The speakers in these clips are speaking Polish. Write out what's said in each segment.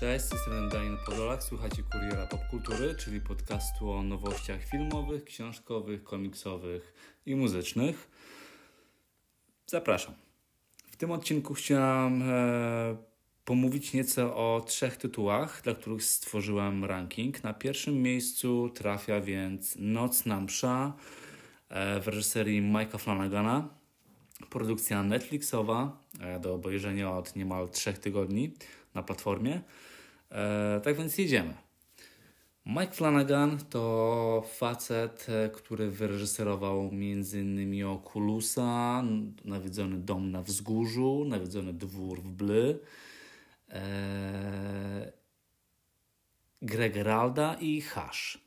Cześć, jestem Daniel Podolak, słuchacie Kuriera Popkultury, czyli podcastu o nowościach filmowych, książkowych, komiksowych i muzycznych. Zapraszam. W tym odcinku chciałam e, pomówić nieco o trzech tytułach, dla których stworzyłem ranking. Na pierwszym miejscu trafia więc Nocna Msza e, w reżyserii Mike'a Flanagana. Produkcja Netflixowa e, do obejrzenia od niemal trzech tygodni na platformie. E, tak więc jedziemy. Mike Flanagan to facet, e, który wyreżyserował m.in. Oculusa, Nawiedzony dom na wzgórzu, Nawiedzony dwór w Bly, e, Greg Geralda i Hash.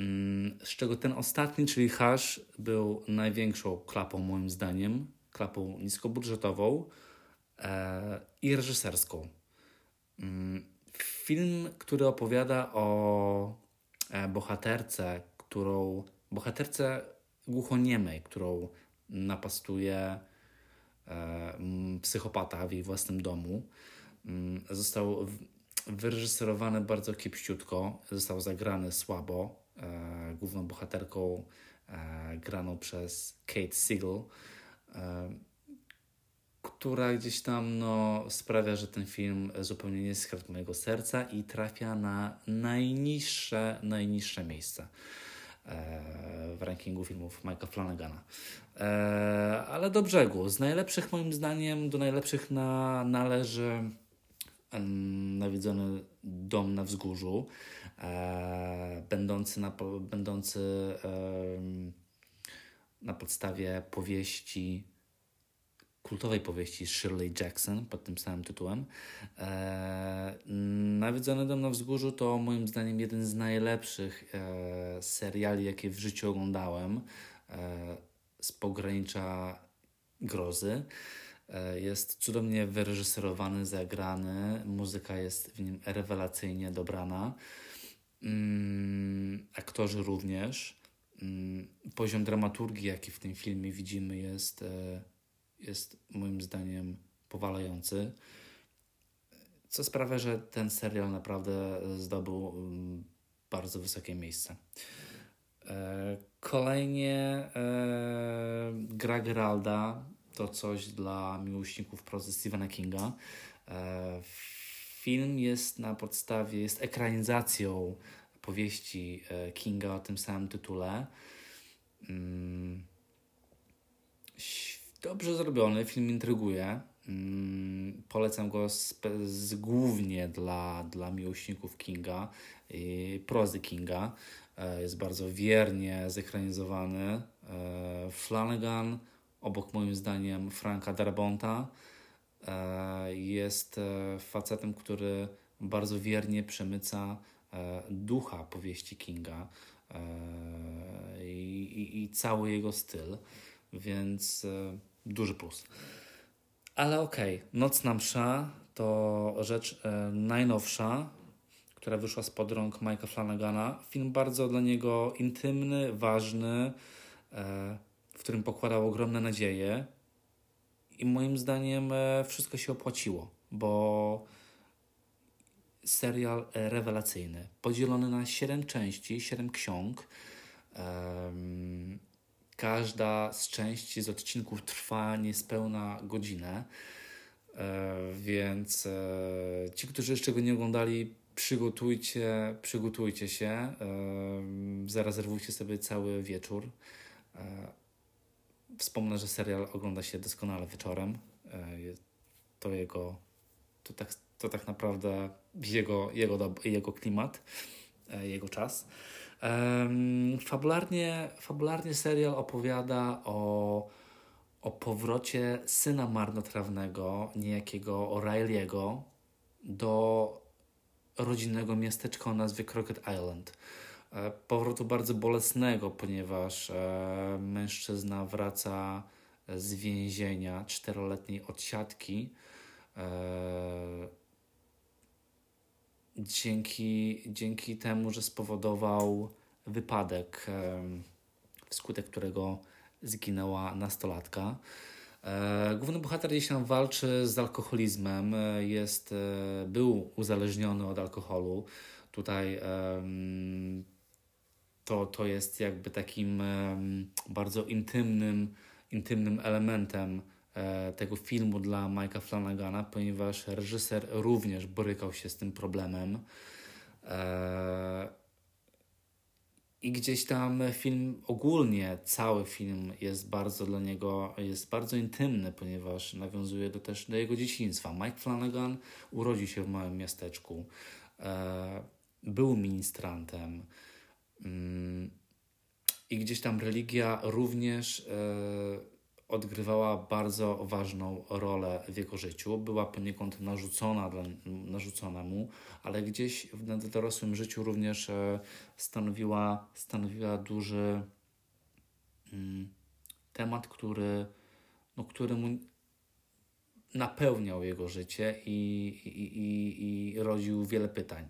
Mm, z czego ten ostatni, czyli Hash, był największą klapą moim zdaniem, klapą niskobudżetową e, i reżyserską. Mm, film, który opowiada o e, bohaterce, którą bohaterce głuchoniemej, którą napastuje e, psychopata w jej własnym domu. Mm, został wyreżyserowany bardzo kiepściutko, został zagrany słabo. E, główną bohaterką graną przez Kate Siegel która gdzieś tam no, sprawia, że ten film zupełnie nie skradł mojego serca i trafia na najniższe, najniższe miejsce e, w rankingu filmów Mike'a Flanagana. E, ale do brzegu. Z najlepszych moim zdaniem do najlepszych na, należy nawiedzony dom na wzgórzu, e, będący, na, będący na podstawie powieści kultowej powieści Shirley Jackson pod tym samym tytułem. E, Nawiedzony dom na wzgórzu to moim zdaniem jeden z najlepszych e, seriali, jakie w życiu oglądałem e, z pogranicza grozy. E, jest cudownie wyreżyserowany, zagrany, muzyka jest w nim rewelacyjnie dobrana. Mm, aktorzy również. Mm, poziom dramaturgii, jaki w tym filmie widzimy, jest e, jest moim zdaniem powalający. Co sprawia, że ten serial naprawdę zdobył mm, bardzo wysokie miejsce. E, kolejnie e, gra Geralda to coś dla miłośników prozy Stephena Kinga. E, film jest na podstawie, jest ekranizacją powieści Kinga o tym samym tytule. Dobrze zrobiony, film intryguje. Mm, polecam go z, z, głównie dla, dla miłośników Kinga, i prozy Kinga. E, jest bardzo wiernie zekranizowany. E, Flanagan, obok moim zdaniem Franka Darabonta, e, jest facetem, który bardzo wiernie przemyca ducha powieści Kinga i, i, i cały jego styl. Więc duży plus. Ale okej, okay. Nocna Msza to rzecz e, najnowsza, która wyszła spod rąk Mike'a Flanagana. Film bardzo dla niego intymny, ważny, e, w którym pokładał ogromne nadzieje. I moim zdaniem e, wszystko się opłaciło, bo serial rewelacyjny, podzielony na 7 części, 7 ksiąg. Każda z części z odcinków trwa niespełna godzinę, e, więc e, ci, którzy jeszcze go nie oglądali, przygotujcie, przygotujcie się, e, zarezerwujcie sobie cały wieczór. Wspomnę, że serial ogląda się doskonale wieczorem. To jego, to tak, to tak naprawdę jego, jego, jego klimat, jego czas. Fabularnie, fabularnie serial opowiada o, o powrocie syna marnotrawnego, niejakiego O'Reilly'ego, do rodzinnego miasteczka o nazwie Crockett Island. E, powrotu bardzo bolesnego, ponieważ e, mężczyzna wraca z więzienia czteroletniej odsiadki e, dzięki, dzięki temu, że spowodował wypadek, wskutek którego zginęła nastolatka. E, główny bohater gdzieś tam walczy z alkoholizmem, e, jest, e, był uzależniony od alkoholu. Tutaj to, to jest jakby takim bardzo intymnym, intymnym elementem tego filmu dla Mike'a Flanagana, ponieważ reżyser również borykał się z tym problemem. I gdzieś tam film, ogólnie cały film jest bardzo dla niego, jest bardzo intymny, ponieważ nawiązuje do, też do jego dzieciństwa. Mike Flanagan urodził się w małym miasteczku, e, był ministrantem mm, i gdzieś tam religia również e, odgrywała bardzo ważną rolę w jego życiu. Była poniekąd narzucona, dla, narzucona mu, ale gdzieś w dorosłym życiu również e, stanowiła, stanowiła duży mm, temat, który, no, który mu napełniał jego życie i, i, i, i rodził wiele pytań.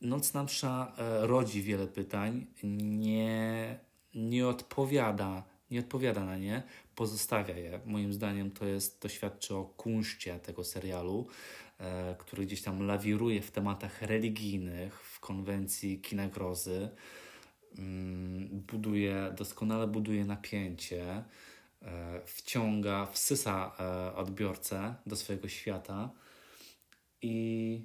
Nocna msza e, rodzi wiele pytań, nie, nie odpowiada nie odpowiada na nie, pozostawia je. Moim zdaniem to jest, to świadczy o kunszcie tego serialu, e, który gdzieś tam lawiruje w tematach religijnych, w konwencji kina grozy. Mm, buduje, doskonale buduje napięcie, e, wciąga, wsysa e, odbiorcę do swojego świata i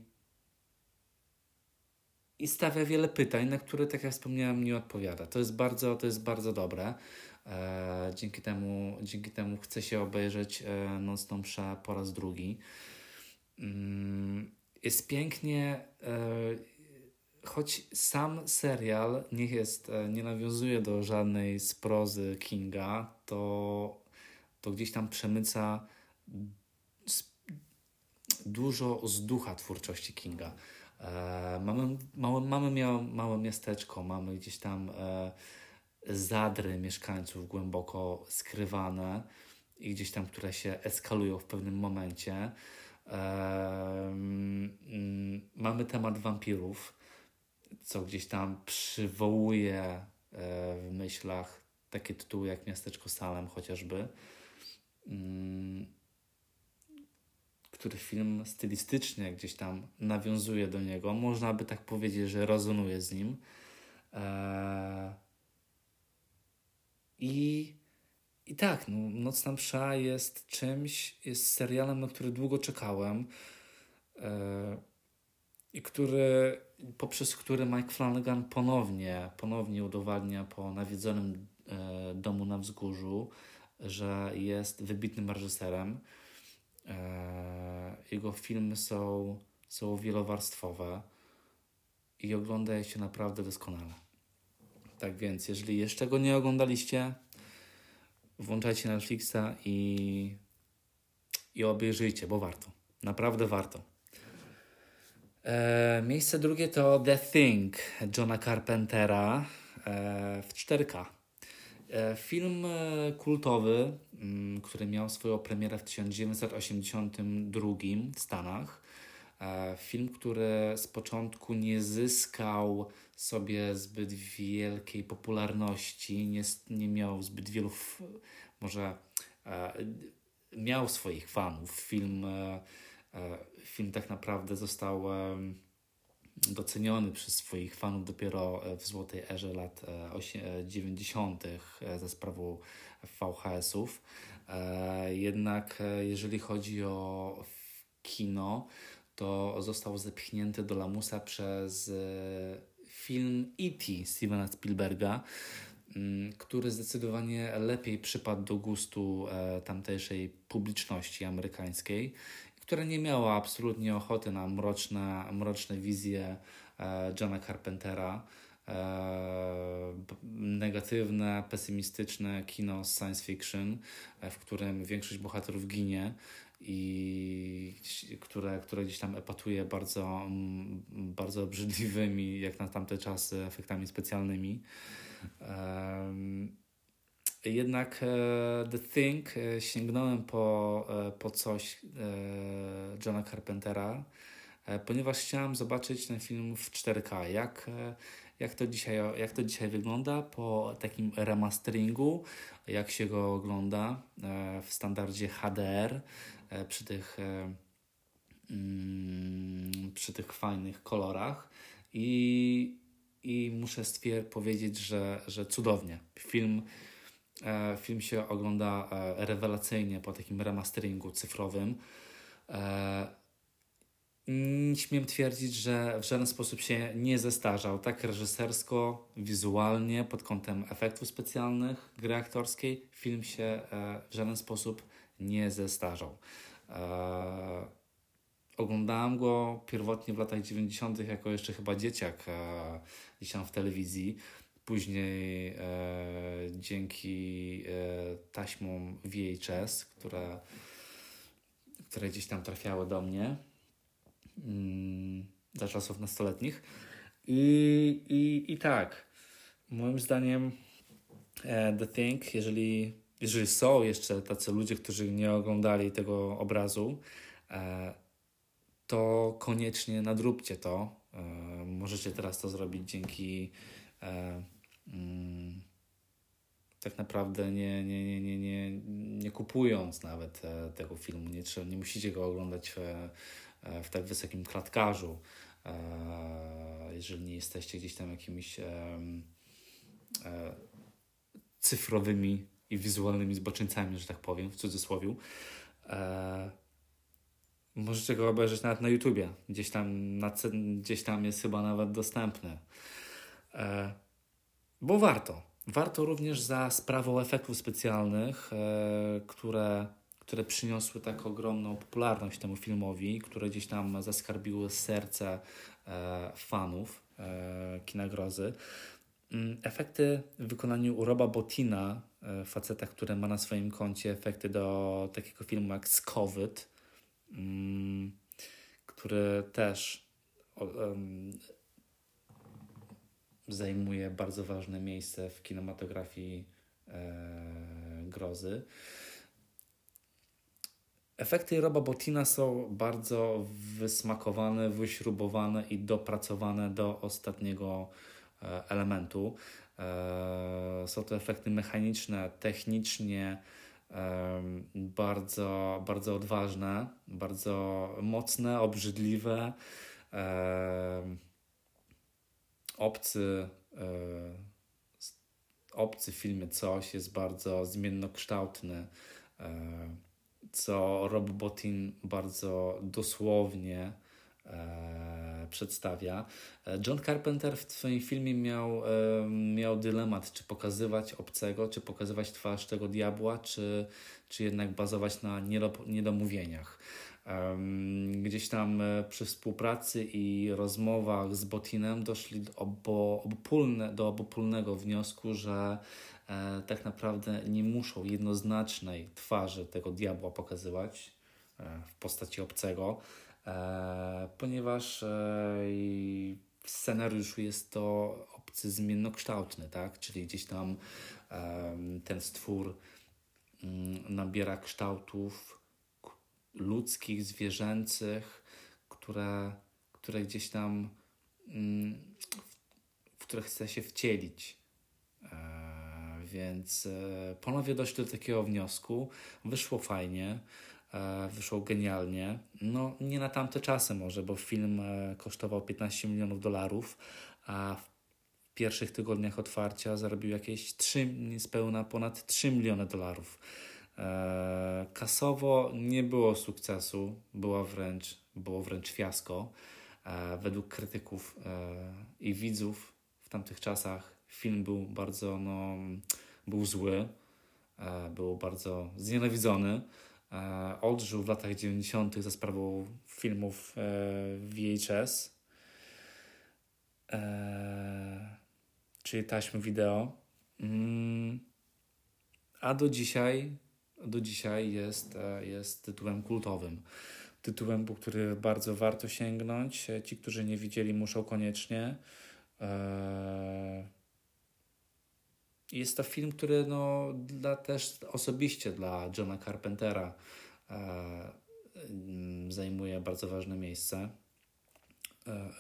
i stawia wiele pytań, na które, tak jak wspomniałem, nie odpowiada. To jest bardzo, to jest bardzo dobre. E, dzięki, temu, dzięki temu chcę się obejrzeć e, Nocną Mszę po raz drugi. Mm, jest pięknie, e, choć sam serial nie jest, nie nawiązuje do żadnej sprozy Kinga, to, to gdzieś tam przemyca dużo z ducha twórczości Kinga. Mamy, małe, mamy miało małe miasteczko, mamy gdzieś tam zadry mieszkańców głęboko skrywane i gdzieś tam, które się eskalują w pewnym momencie. mamy temat wampirów, co gdzieś tam przywołuje e, w myślach takie tytuły jak Miasteczko Salem chociażby, który film stylistycznie gdzieś tam nawiązuje do niego. Można by tak powiedzieć, że rezonuje z nim. E, i, i tak, no, Nocna Msza jest czymś, jest serialem, na który długo czekałem e, i który, poprzez który Mike Flanagan ponownie, ponownie udowadnia po nawiedzonym e, domu na wzgórzu, że jest wybitnym reżyserem. E, jego filmy są, są wielowarstwowe i ogląda się naprawdę doskonale. Tak więc, jeżeli jeszcze go nie oglądaliście, włączajcie Netflixa i, i obejrzyjcie, bo warto. Naprawdę warto. E, miejsce drugie to The Thing Johna Carpentera e, w 4K. E, film e, kultowy, mm, który miał swoją premierę w 1982 w Stanach. E, film, który z początku nie zyskał sobie zbyt wielkiej popularności, nie, nie miał zbyt wielu, może e, miał swoich fanów. Film, e, e, film tak naprawdę został e, doceniony przez swoich fanów dopiero e, w złotej erze lat 90. E, ze sprawą VHS-ów. Jednak jeżeli chodzi o kino, to został zepchnięty do lamusa przez film E.T. Stevena Spielberga, mm, który zdecydowanie lepiej przypadł do gustu e, tamtejszej publiczności amerykańskiej, która nie miała absolutnie ochoty na mroczne, mroczne wizje e, Johna Carpentera, e, negatywne, pesymistyczne kino science fiction, w którym większość bohaterów ginie i które, które gdzieś tam epatuje bardzo, mm, bardzo obrzydliwymi, jak na tamte czasy, efektami specjalnymi. Jednak e, The Thing e, sięgnąłem po, e, po coś Johna Carpentera, ponieważ chciałem zobaczyć ten film w 4K. Jak, jak to dzisiaj, jak to dzisiaj wygląda po takim remasteringu, jak się go ogląda w standardzie HDR przy tych, e, mm, przy tych fajnych kolorach. I, i muszę stwier- powiedzieć, że, że cudownie. Film, film się ogląda rewelacyjnie po takim remasteringu cyfrowym. Śmiem twierdzić, że w żaden sposób się nie zestarzał, tak reżysersko, wizualnie, pod kątem efektów specjalnych, gry aktorskiej, film się e, w żaden sposób nie zestarzał. E, oglądałem go pierwotnie w latach 90., jako jeszcze chyba dzieciak, e, gdzieś tam w telewizji. Później e, dzięki e, taśmom VHS, które, które gdzieś tam trafiały do mnie, mm, za czasów nastoletnich. I, i, i tak, moim zdaniem e, The Thing, jeżeli, jeżeli są jeszcze tacy ludzie, którzy nie oglądali tego obrazu, e, to koniecznie nadróbcie to. E, możecie teraz to zrobić dzięki e, mm, tak naprawdę nie, nie, nie, nie, nie, nie kupując nawet tego filmu. Nie, nie musicie go oglądać w, w tak wysokim klatkarzu, jeżeli nie jesteście gdzieś tam jakimiś cyfrowymi i wizualnymi zboczyńcami, że tak powiem, w cudzysłowie. E, możecie go obejrzeć nawet na YouTubie. Gdzieś tam, na, gdzieś tam jest chyba nawet dostępny. Bo warto. Warto również za sprawą efektów specjalnych, które które przyniosły tak ogromną popularność temu filmowi, które gdzieś tam zaskarbiły serce e, fanów e. Mm, efekty w wykonaniu Roba Botina, e, faceta, który ma na swoim koncie efekty do takiego filmu jak Skowyt, mm, który też zajmuje bardzo ważne miejsce w kinematografii e, grozy. Efekty Roba Botina są bardzo wysmakowane, wyśrubowane i dopracowane do ostatniego e, elementu. E, są to efekty mechaniczne, technicznie bardzo, bardzo odważne, bardzo mocne, obrzydliwe. Obcy, e, obcy w filmie Coś jest bardzo zmiennokształtny co Rob Bottin bardzo dosłownie e, przedstawia. John Carpenter w swoim filmie miał, e, miał dylemat, czy pokazywać obcego, czy pokazywać twarz tego diabła, czy, czy jednak bazować na niedomówieniach. Gdzieś tam e, przy współpracy i rozmowach z Botinem doszli do, obo, obopólne, do obopólnego wniosku, że e, tak naprawdę nie muszą jednoznacznej twarzy tego diabła pokazywać e, w postaci obcego, e, ponieważ e, w scenariuszu jest to obcy zmiennokształtny, tak? czyli gdzieś tam ten stwór mm, nabiera kształtów ludzkich, zwierzęcych, które, które gdzieś tam mm, w które chce się wcielić. E, więc e, ponownie doszli do takiego wniosku. Wyszło fajnie, e, wyszło genialnie. No, nie na tamte czasy może, bo film kosztował 15 milionów dolarów, a w pierwszych tygodniach otwarcia zarobił jakieś 3, niespełna ponad 3 miliony dolarów. E, kasowo nie było sukcesu, było wręcz, było wręcz fiasko. E, według krytyków e, i widzów w tamtych czasach film był bardzo, no, był zły, był bardzo znienawidzony. Odżył w latach 90. za sprawą filmów VHS, czyli taśmy wideo. Mm, a do dzisiaj do dzisiaj jest, e, jest tytułem kultowym. Tytułem, po który bardzo warto sięgnąć. E, ci, którzy nie widzieli, muszą koniecznie. E, jest to film, który no, dla, też osobiście dla Johna Carpentera zajmuje bardzo ważne miejsce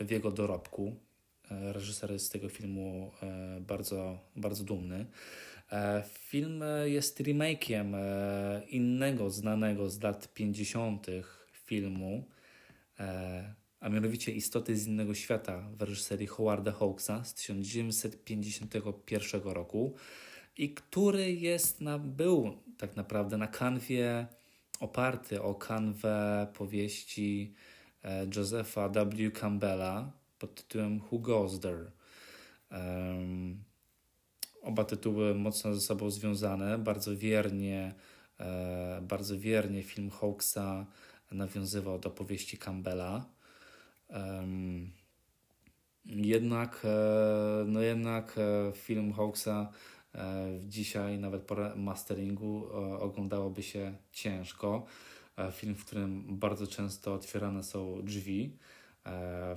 w jego dorobku reżyser jest z tego filmu bardzo, bardzo dumny. Film jest remake'iem innego znanego z lat 50. filmu, a mianowicie Istoty z innego świata w reżyserii Howarda Hawksa z 1951 roku i który jest na, był tak naprawdę na kanwie oparty o kanwę powieści e, Josepha W. Campbella pod tytułem Who Goes There. Um, oba tytuły mocno ze sobą związane, bardzo wiernie, e, bardzo wiernie film Hawksa nawiązywał do powieści Campbella. Jednak, e, no jednak e, film Hawksa E, dzisiaj nawet po masteringu oglądałoby się ciężko. Film, w którym bardzo często otwierane są drzwi.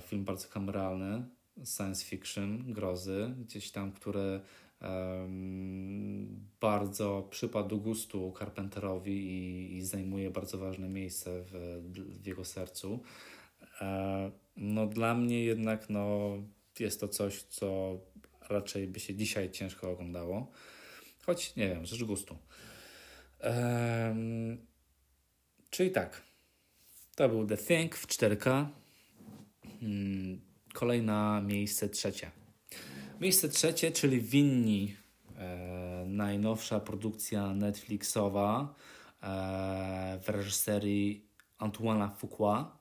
Film bardzo kameralny, science fiction, grozy, gdzieś tam, który bardzo przypadł do gustu Carpenterowi i, i zajmuje bardzo ważne miejsce w, w jego sercu. No dla mnie jednak no, jest to coś, co raczej by się dzisiaj ciężko oglądało. Choć nie wiem, rzecz gustu. Um, czyli tak. To był The Thing w 4K. Hmm, kolejna miejsce trzecie. Miejsce trzecie, czyli Winni. E, najnowsza produkcja Netflixowa e, w reżyserii Antoine'a Fuqua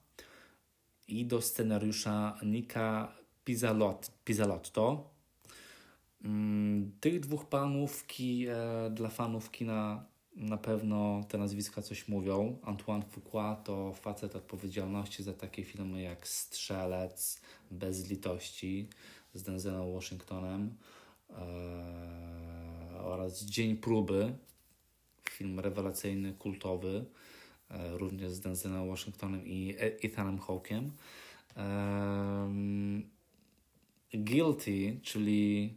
i do scenariusza Nika Pizzalot, Pizzalotto. Mm, tych dwóch panów ki, e, dla fanów kina na pewno te nazwiska coś mówią. Antoine Fuqua to facet odpowiedzialności za takie filmy jak Strzelec, Bez litości z Denzelem Washingtonem e, oraz Dzień próby, film rewelacyjny, kultowy, również z Denzelem Washingtonem i Ethanem Hawkiem. E, Guilty, czyli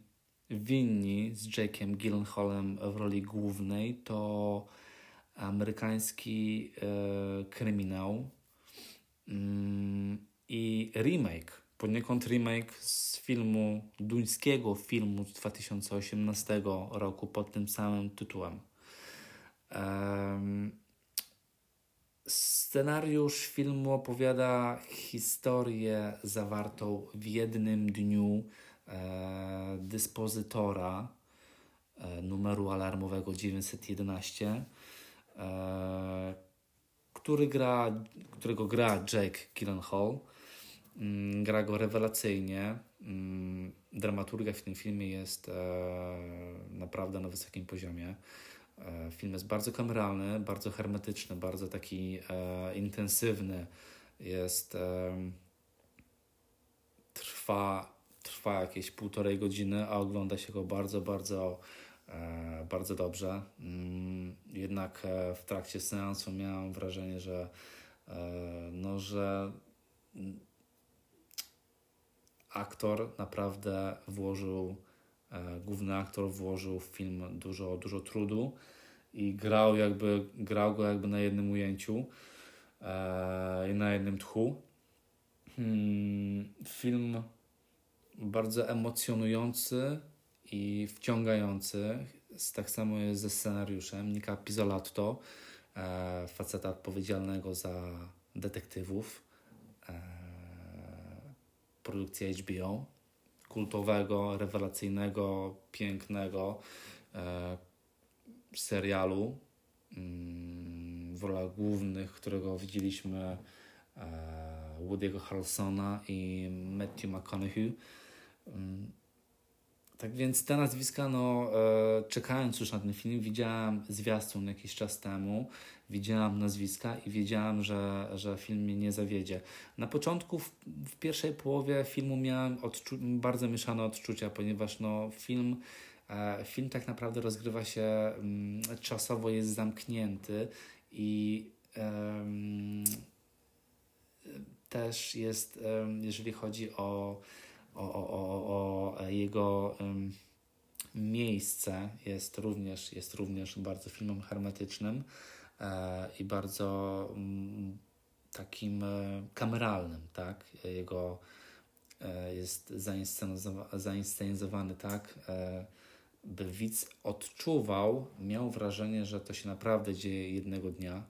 winni z Jake'em Gyllenhaalem w roli głównej to amerykański e, kryminał mm, i remake, poniekąd remake z filmu, duńskiego filmu z 2018 roku pod tym samym tytułem. Scenariusz filmu opowiada historię zawartą w jednym dniu E, dyspozytora e, numeru alarmowego 911, e, który gra, którego gra Jake Gyllenhaal. Mm, gra go rewelacyjnie. Mm, dramaturgia w tym filmie jest naprawdę na wysokim poziomie. Film jest bardzo kameralny, bardzo hermetyczny, bardzo taki intensywny. Jest trwa trwa jakieś półtorej godziny, a ogląda się go bardzo, bardzo, e, bardzo dobrze. Mm, jednak e, w trakcie seansu miałem wrażenie, że, e, no, że aktor naprawdę włożył, główny aktor włożył w film dużo, dużo trudu i grał, jakby, grał go jakby na jednym ujęciu i na jednym tchu. Hmm, film bardzo emocjonujący i wciągający. Tak samo jest ze scenariuszem Nika Pizzolatto, e, faceta odpowiedzialnego za detektywów, e, produkcja HBO, kultowego, rewelacyjnego, pięknego e, serialu mm, w rolach głównych, którego widzieliśmy e, Woody'ego Harrelsona i Matthew McConaughey. Mm. Tak więc te nazwiska, no, e, czekając już na ten film, widziałam zwiastun jakiś czas temu, widziałam nazwiska i wiedziałam, że, że film mnie nie zawiedzie. Na początku, w, w pierwszej połowie filmu miałam bardzo mieszane odczucia, ponieważ no, film, film tak naprawdę rozgrywa się mm, czasowo, jest zamknięty i też jest, jeżeli chodzi o o, o, o, jego um, miejsce jest również, jest również bardzo filmem hermetycznym e, i bardzo um, takim e, kameralnym, tak? Jego e, jest zainscenizowa- zainscenizowany tak, e, by widz odczuwał, miał wrażenie, że to się naprawdę dzieje jednego dnia,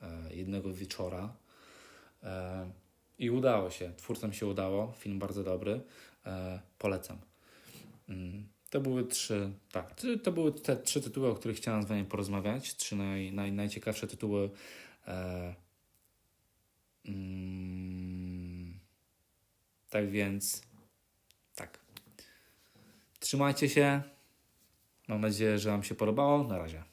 e, jednego wieczora. E, I udało się. Twórcom się udało. Film bardzo dobry. E, polecam. Mm, To były trzy, tak, to były te trzy tytuły, o których chciałem z Wami porozmawiać. Trzy naj, naj, najciekawsze tytuły. Mm, tak więc, tak. Trzymajcie się. Mam nadzieję, że Wam się podobało. Na razie.